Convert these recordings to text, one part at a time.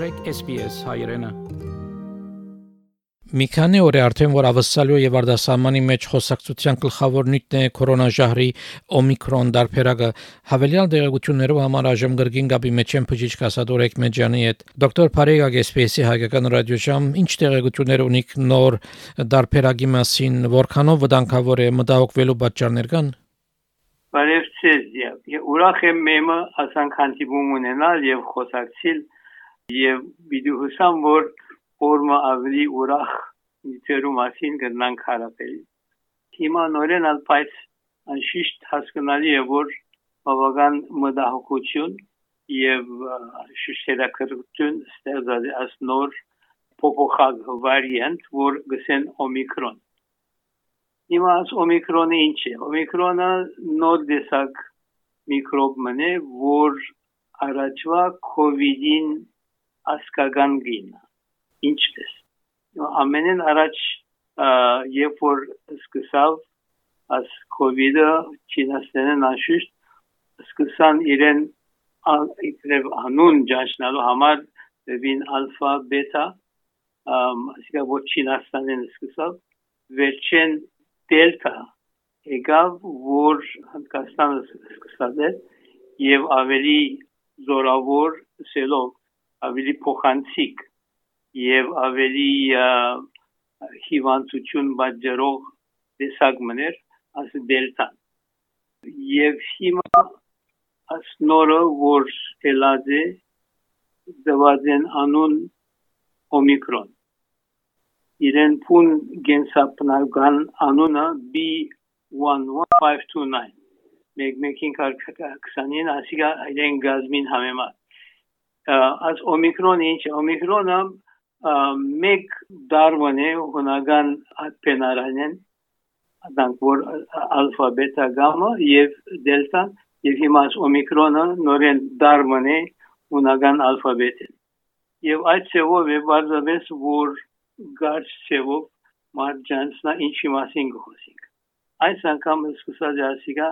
մտրեք SPS հայրենը Մի քանի օր է արդեն որ ավսալյո եւ արդասամանի մեջ խոսակցության գլխավոր նյութն է կորոնաժահրի օմիկրոն դարբերակը հավելյալ դեղեցություններով համար այժմ գրգին գաբի մեջ են բժիշկ ասադոր Էկմեջյանի հետ դոկտոր Փարեգա Գեսպեսի հայկական ռադիոժամ ինչ դեղեցություններ ունիք նոր դարբերակի մասին որքանով վտանգավոր է մտահոգվելու պատճառներ կան Բարև ձեզ եւ ուրախ եմ մեմը ասանք հանդիպում ունենալ եւ խոսակցել եւ վիդեո հուսամ որ օրը ավելի ուրախ նյութերու մասին գտնանք հարաբերի։ Հիմա նորեն ալպայց անշիշտ հասկանալի է որ բավական մտահոգություն եւ շուշերակրություն ստեղծած as նոր փոփոխած վարիանտ, որ գսեն օմիկրոն։ Հիմա as օմիկրոնը ինչ է։ Օմիկրոնը նոր դեսակ միկրոբ մնե, որ առաջվա COVID-ին ասկական գինը ինչպես ամենեն առաջ երբ որ սկսավ աս կոവിഡը չինաստանեն անշուշտ սկսան իրեն իբրև անուն ճանչնալու համար դեպին ալֆա բետա ասիկա որ չինաստանեն սկսավ վերջեն դելտա եկավ որ հնդկաստանը սկսած է եւ ավելի զորավոր սելով ավելի փոխանցիկ եւ ավելի հիվանդություն բաժերող տեսակ մներ աս դելտան եւ հիմա աս նորը որ ելած է դվազեն անուն օմիկրոն իրեն փուն գենսապնական անունը B11529 մեկ մեկին կարգանին ասիգա իրեն գազմին համեմատ աս օմիկրոն ինչ օմիկրոնը մեկ դարվան է հունական պենարանեն դանք որ ալֆա բետա գամմա եւ դելտան եւ հիմա օմիկրոնը նորեն դարվան է հունական ալֆաբետին եւ այդ ծավով է բարձրապես որ գարշ ծավով մարջանսնա ինչի մասին գոսիկ այս անգամ սկսած է ասիկա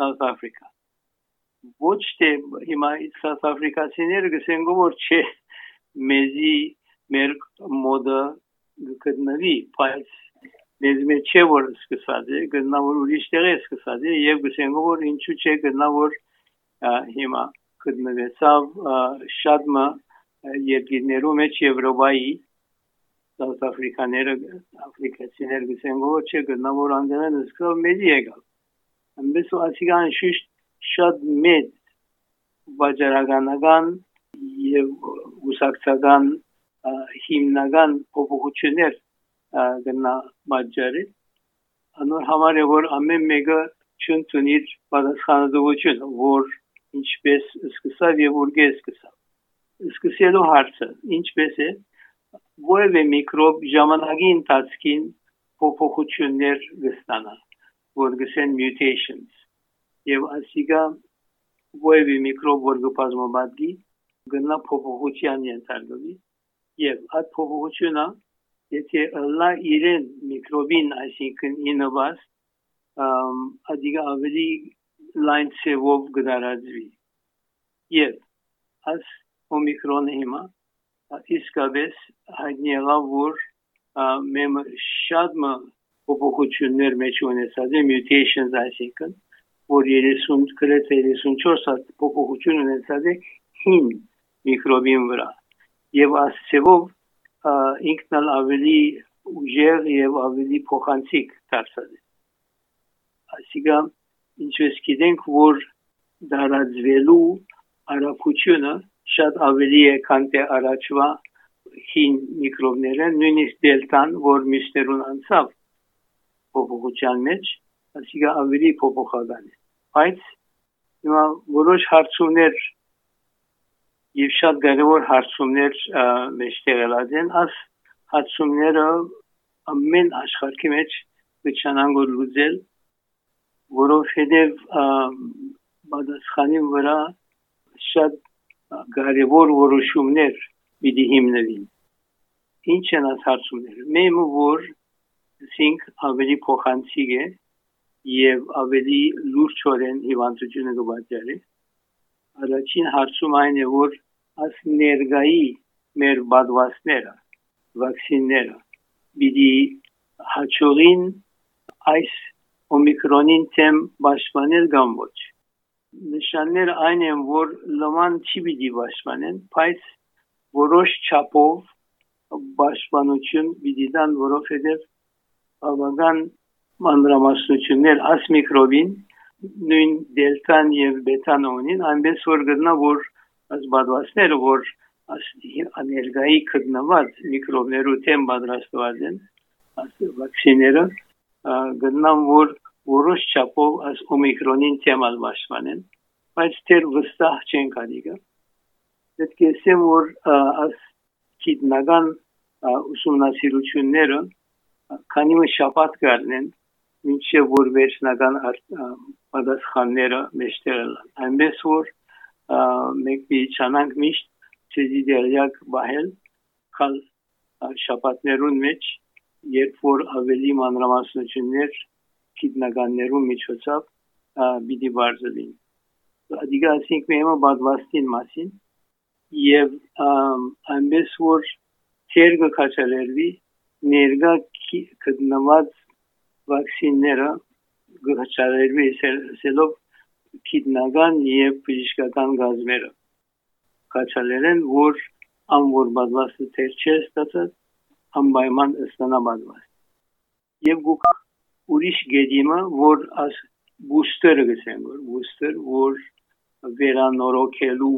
South Africa ոչ թե հիմա South Africa-ցիները գսեն որ չէ մեզի մեր մոդը գտնվի, բայց մեզ մեջ չէ որ սկսած է, գտնա որ ուրիշ տեղ է սկսած է եւ գսենք որ ինչու՞ չէ գտնա որ հիմա գտնվեցավ շատ մը երկրներու մեջ Եվրոպայի South Africa-ները աֆրիկացիներ գսենք որ չէ գտնա որ անդերեն սկսավ մեծ եկավ ամբես ասիգան շիշտ շատ մեծ վաճառականական եւ ուսակցական հիմնական փոփոխություններ գնա մաջարի անոր համար է որ ամեն մեկը չընդունիր պատասխանատվություն որ ինչպես սկսավ եւ որգե սկսավ սկսելու հարցը ինչպես է որևէ միկրոբ ժամանակի ընթացքին փոփոխություններ կստանա որ գսեն mutations եւ ասիգա որևէ միկրոբ որ կբազմաբադի գնա փոփոխության ենթարկվի եւ այդ փոփոխությունը եթե լա իրեն միկրոբին այսինքն ինովաս ադիգա ավելի լայն ծևով գդարածվի եւ աս օմիկրոնը հիմա իսկապես հայտնի եղավ որ մեմ շատ մը փոփոխություններ մեջ ունեցած է mutations այսինքն որ 30 գրեթե 34 հատ փոփոխություն ունեցած է հին միկրոբին վրա եւ ասցեվով ինքնալ ավելի ուժեղ եւ ավելի փոխանցիկ դարձած է ասիգա ինչպես գիտենք որ դարածվելու արագությունը շատ ավելի է քան թե առաջվա հին միկրոբները նույնիսկ դելտան որ միշտերուն անցավ փոփոխության մեջ ասիգա ավելի փոփոխական է Բայց հիմա որոշ հարցումներ եւ շատ կարեւոր հարցումներ մեջտեղ ելած են, աս հարցումները ամեն աշխարհի մեջ միջանանգ լուծել, որովհետեւ բադասխանի վրա շատ կարևոր որոշումներ պիտի հիմնվին։ Ինչ են այս հարցումները։ Մեմը որ զինք ավելի փոխանցիկ է եւ ավելի լուրջորեն հիվանդությունը կբացառի առաջին հարցում այն է որ աս ներգայի մեր բադվասները վակցինները բիդի հաճողին այս օմիկրոնին թեմ պաշտպանել կամ ոչ նշանները այն են որ լման չի բիդի պաշտպանեն բայց որոշ չափով պաշտպանություն բիդի դան որովհետև բավական մանրամասնություններ աս միկրոբին նույն դելտան եւ բետան ունին, այնպես որ գտնա որ այս բադվասները որ աներգայի կդնված միկրոբներու թեմ պատրաստված են, այս վակցիները գտնան որ որոշ չափով այս օմիկրոնին թեմալ մաշման են, բայց դեռ վստահ չեն կարիգա։ Պետք է ասեմ որ այս քիտնական ուսումնասիրությունները քանի մի շաբաթ կառնեն մինչև որ վերջնական պատասխանները մեջտեղել այնպես որ մենք միչանանք միշտ ցեզի դերյակ բահել քալ շապատներուն մեջ երբ որ ավելի մանրամասնություններ գիտնականներու միջոցով բիդի բարձրին adiga ասենք մեմա բադվաստին մասին եւ այնպես որ ցերգը քաչալերվի ներգա գտնված վակցինները գհճարերվի սելով քիտնական եւ բժշկական գազները կաչալերեն որ ամ որ բադվաստը թեր չէ ստացած անպայման ստանա բադվաստ եւ գուք ուրիշ գեդիմը որ աս բուստերը գսեն որ բուստեր որ վերանորոգելու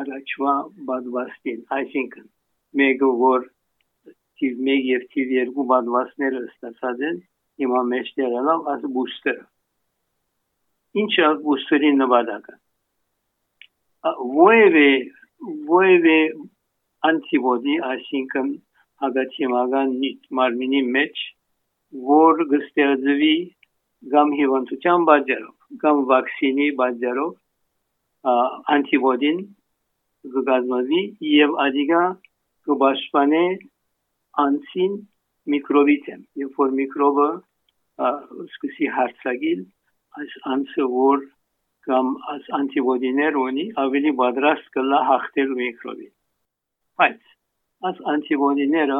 առաջվա բադվաստին այսինքն մեկը որ թիվ 1 եւ թիվ 2 բադվաստները ստացած են հիմա մեջտեղ ելավ աս բուստերը ինչ է բուստերի նվադակը որևէ որևէ անտիբոդի այսինքն հագացիմական մարմինի մեջ որ գստեղծվի կամ հիվանդության բաժարով կամ վակցինի բաժարով անտիբոդին կգազմվի եւ ադիգա կբաշխանե անցին միկրոբի թեմ երբ որ միկրոբը սկսի հարցակիլ այս անձը որ կամ այս անտիբոդիներ ունի ավելի պատրաստ կլա հաղթել միկրոբին բայց այս անտիբոդիները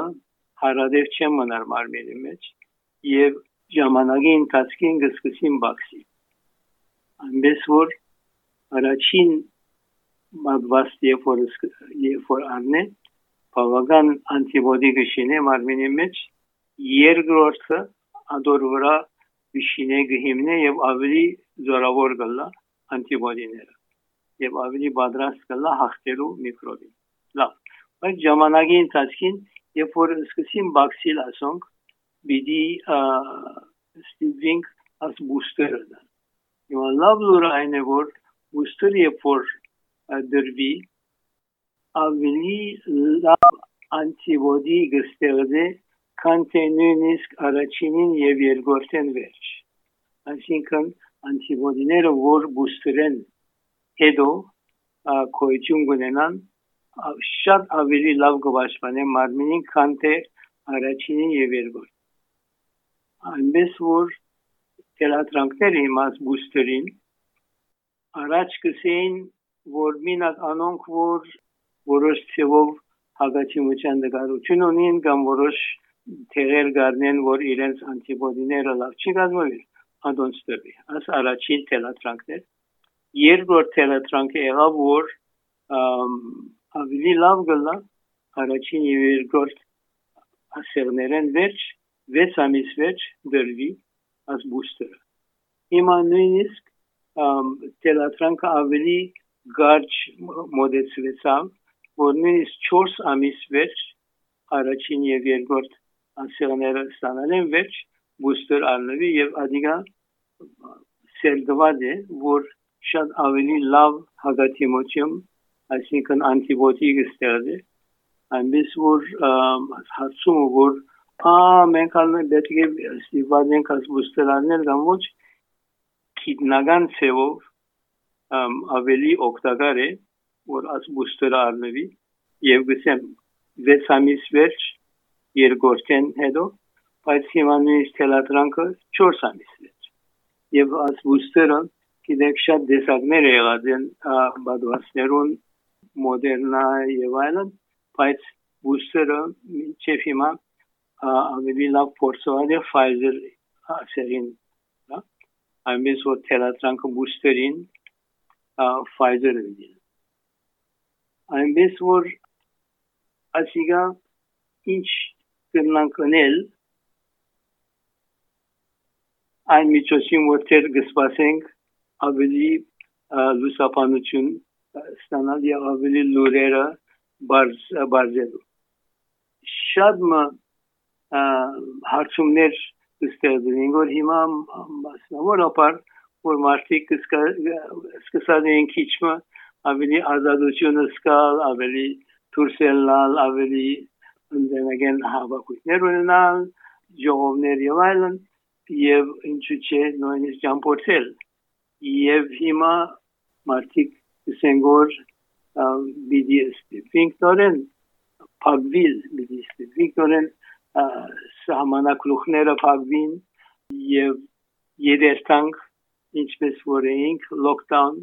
հարադեր չեն մնար մարմինի մեջ եւ ժամանակի ընթացքին կսկսին բացի այնպես որ առաջին մադվաստ երբ որ երբ որ արնե բավական անտիբոդի գշինե մարմինի մեջ երկրորդը ադոր վրա գշինե գհիմնե եւ ավելի զորավոր գլա անտիբոդիները եւ ավելի պատրաստ կլա հաղթելու միկրոբին լավ բայց ժամանակի ընթացքին երբ որ սկսին բաքսիլ ասոնք բիդի ստիվինգ as booster-ը դա Հիմա լավ լուրը այն է որ booster-ը երբ որ դրվի ավելի լավ անտիբոդի գստեղծե քան թե նույնիսկ առաջինին եւ երկրորդին վերջ այսինքն անտիբոդիները որ բուստերեն հետո կոյություն կունենան շատ ավելի լավ կվաշխանեն մարմինին քան թե առաջինին եւ երկրորդ այնպես որ թելատրանքները իմաց բուստերին առաջ կսեին որ մինակ անոնք որ որոշ ցևով հագացիմության նկարություն ունին կամ որոշ թերեր գարնեն, որ իրենց անտիբոդիները լավ չի գազմվել, ադոնց դեպի։ Աս առաջին թելատրանքներ։ Երկրորդ թելատրանքը եղավ, որ ավելի լավ գլա առաջին եւ երկրորդ ասերներեն վերջ 6 ամիս վերջ դրվի as booster։ Հիմա նույնիսկ թելատրանքը ավելի գարջ մոդեցվեցավ, որ նույնիսկ 4 ամիս վերջ առաջին եւ երկրորդ անսեղները ստանալ են վերջ բուստեր առնվի եւ ադիգա սերդված է որ շատ ավելի լավ հագատիմություն այսինքն անտիբիոտիկ ստեղծի այնպես որ հարցումը որ ա մենք ալն պետք է ստիպված աս բուստեր առնել կամ ոչ քիտնական ցեվով ավելի օգտակար է որ աս բուստեր առնվի եւ գսեմ 6 ամիս վերջ երկրորդեն հետո, բայց հիմա նույնիսկ թելատրանքը 4 ամիս է։ Եվ աս բուստերը գիտեք շատ դեսակներ եղած են բադվասներուն մոդերնա եւ այլն, բայց բուստերը մինչև հիմա ավելի լավ փորձված է Pfizer ասերին այնպես որ թերատրանքը բուստերին Pfizer-ը դին այնպես որ ասիգա ինչ կնանք անել այն միջոցին որտեղ կսպասենք ավելի լուսապանություն ստանալ եւ ավելի լուրերը բարձ բարձելու շատ մը հարցումներ ստեղծին որ հիմա մասնավորապես որ մարդիկ սկսած են քիչմը ավելի ազատությունը սկալ ավելի դուրսելալ ավելի ընդենագեն հավաքություններ ունենալ ժողովներ եւ այլն եւ ինչու՞ չէ նույնիսկ ճամփորդել եւ հիմա մարդիկ սենգոր BDS Վինկտորեն Փագվիլ BDS Վինկտորեն սահմանակլուխները փագվին եւ երերտանք ինչպես որ էինք լոկդաուն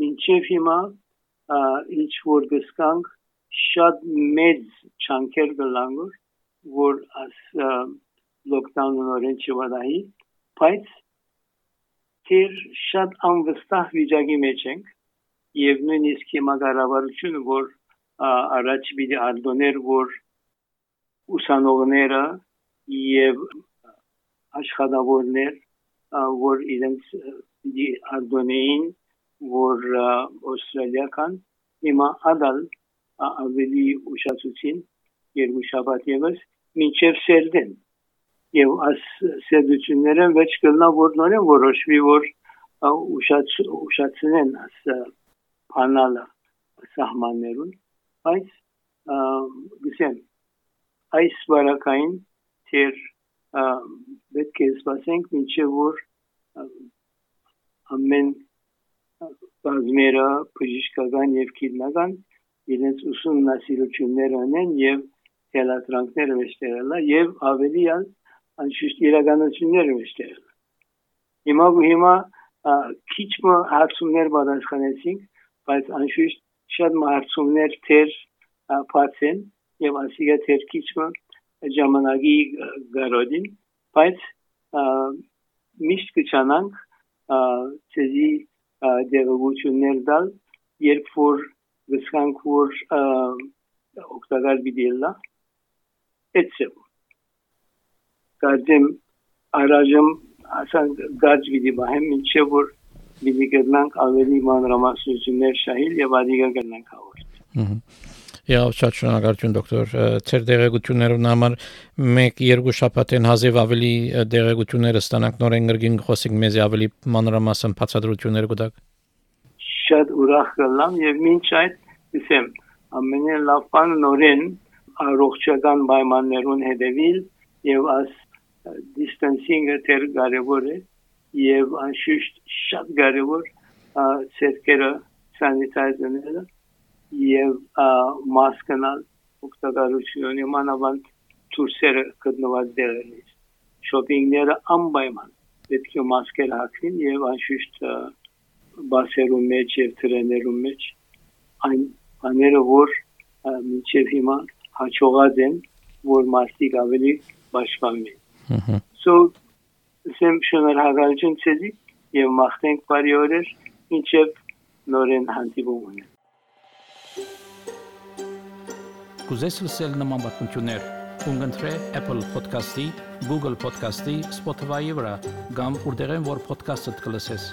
մինչև հիմա ինչ որ գսկանք շատ մեծ չանկեր գլանգոր որ աս լոկդաունն օրեն չվադայի, բայց թեր շատ անվստահ վիճակի մեջ ենք եւ նույնիսկ հիմա կառավարությունը որ առաջ պիտի ալդոներ որ ուսանողները եւ աշխատավորներ որ իրենց պիտի ալդոնեին որ օստրալիական հիմա ադալ ավելի ուշացուցին երկու շաբաթ եւս մինչև սերդեն եւ աս սեդությունները վեճ կլնա որ նորեն որոշվի որ ուշաց ուշացնեն աս փանալը սահմաններուն բայց գսեմ այս բարակային թեր պետք է սպասենք մինչև որ ամեն բազմերը բժշկական եւ քիմիական իրենց ուսումնասիրություններ անեն եւ թելատրանքները վերջերելա եւ ավելի անշուշտ իրականությունները միշտել։ Հիմա հիմա քիչ մը հարցումներ պատասխանեցինք, բայց անշուշտ շատ հարցումներ թեր փացեն եւ ասիգա թեր քիչ մը ժամանակի գարոդին, բայց միշտ կչանանք ցեզի դերողություններ դալ, երբ որ գսկանք որ օգտակար բիդելա, etc կարծեմ առայժմ ասան գաճ վիդի բահեմ ինչեւ որ վիդի գտնանք ավելի մանրամասնություններ շահիլ եւ ադիգա գտնանք հաղորդ։ Եվ շատ շնորհակալություն դոկտոր ծեր դերեկություններուն համար մեկ երկու շաբաթեն հազիվ ավելի դերեկությունները ստանանք նորեն գրգին խոսենք մեզ ավելի մանրամասն բացատրություններ կտակ։ Շատ ուրախ կլամ եւ մինչ այդ ասեմ ամենալավ բան նորեն առողջական պայմաններուն հետևիլ եւ աս distancing-ը դեր կարևոր է եւ անշուշտ շատ կարևոր ցերկերը սանիտայզերները եւ մասկանալ օգտակարությունը մանավանդ դուրսերը գտնված դերերից շոփինգները անպայման պետք է մասկեր հագին եւ անշուշտ բասերում մեջ եւ տրեներում մեջ այն բաները որ մինչև հիմա հաջողած են որ մարդիկ ավելի պաշտպանվեն So սեմ շնորհակալություն ցեզի եւ մաղթենք բարի օրեր ինչեւ նորեն հանդիպում ունենանք Կուզես լսել նման բանություններ կընտրե Apple Podcast-ի, Google Podcast-ի, Spotify-ի վրա, կամ որտեղեն որ podcast-ը կլսես։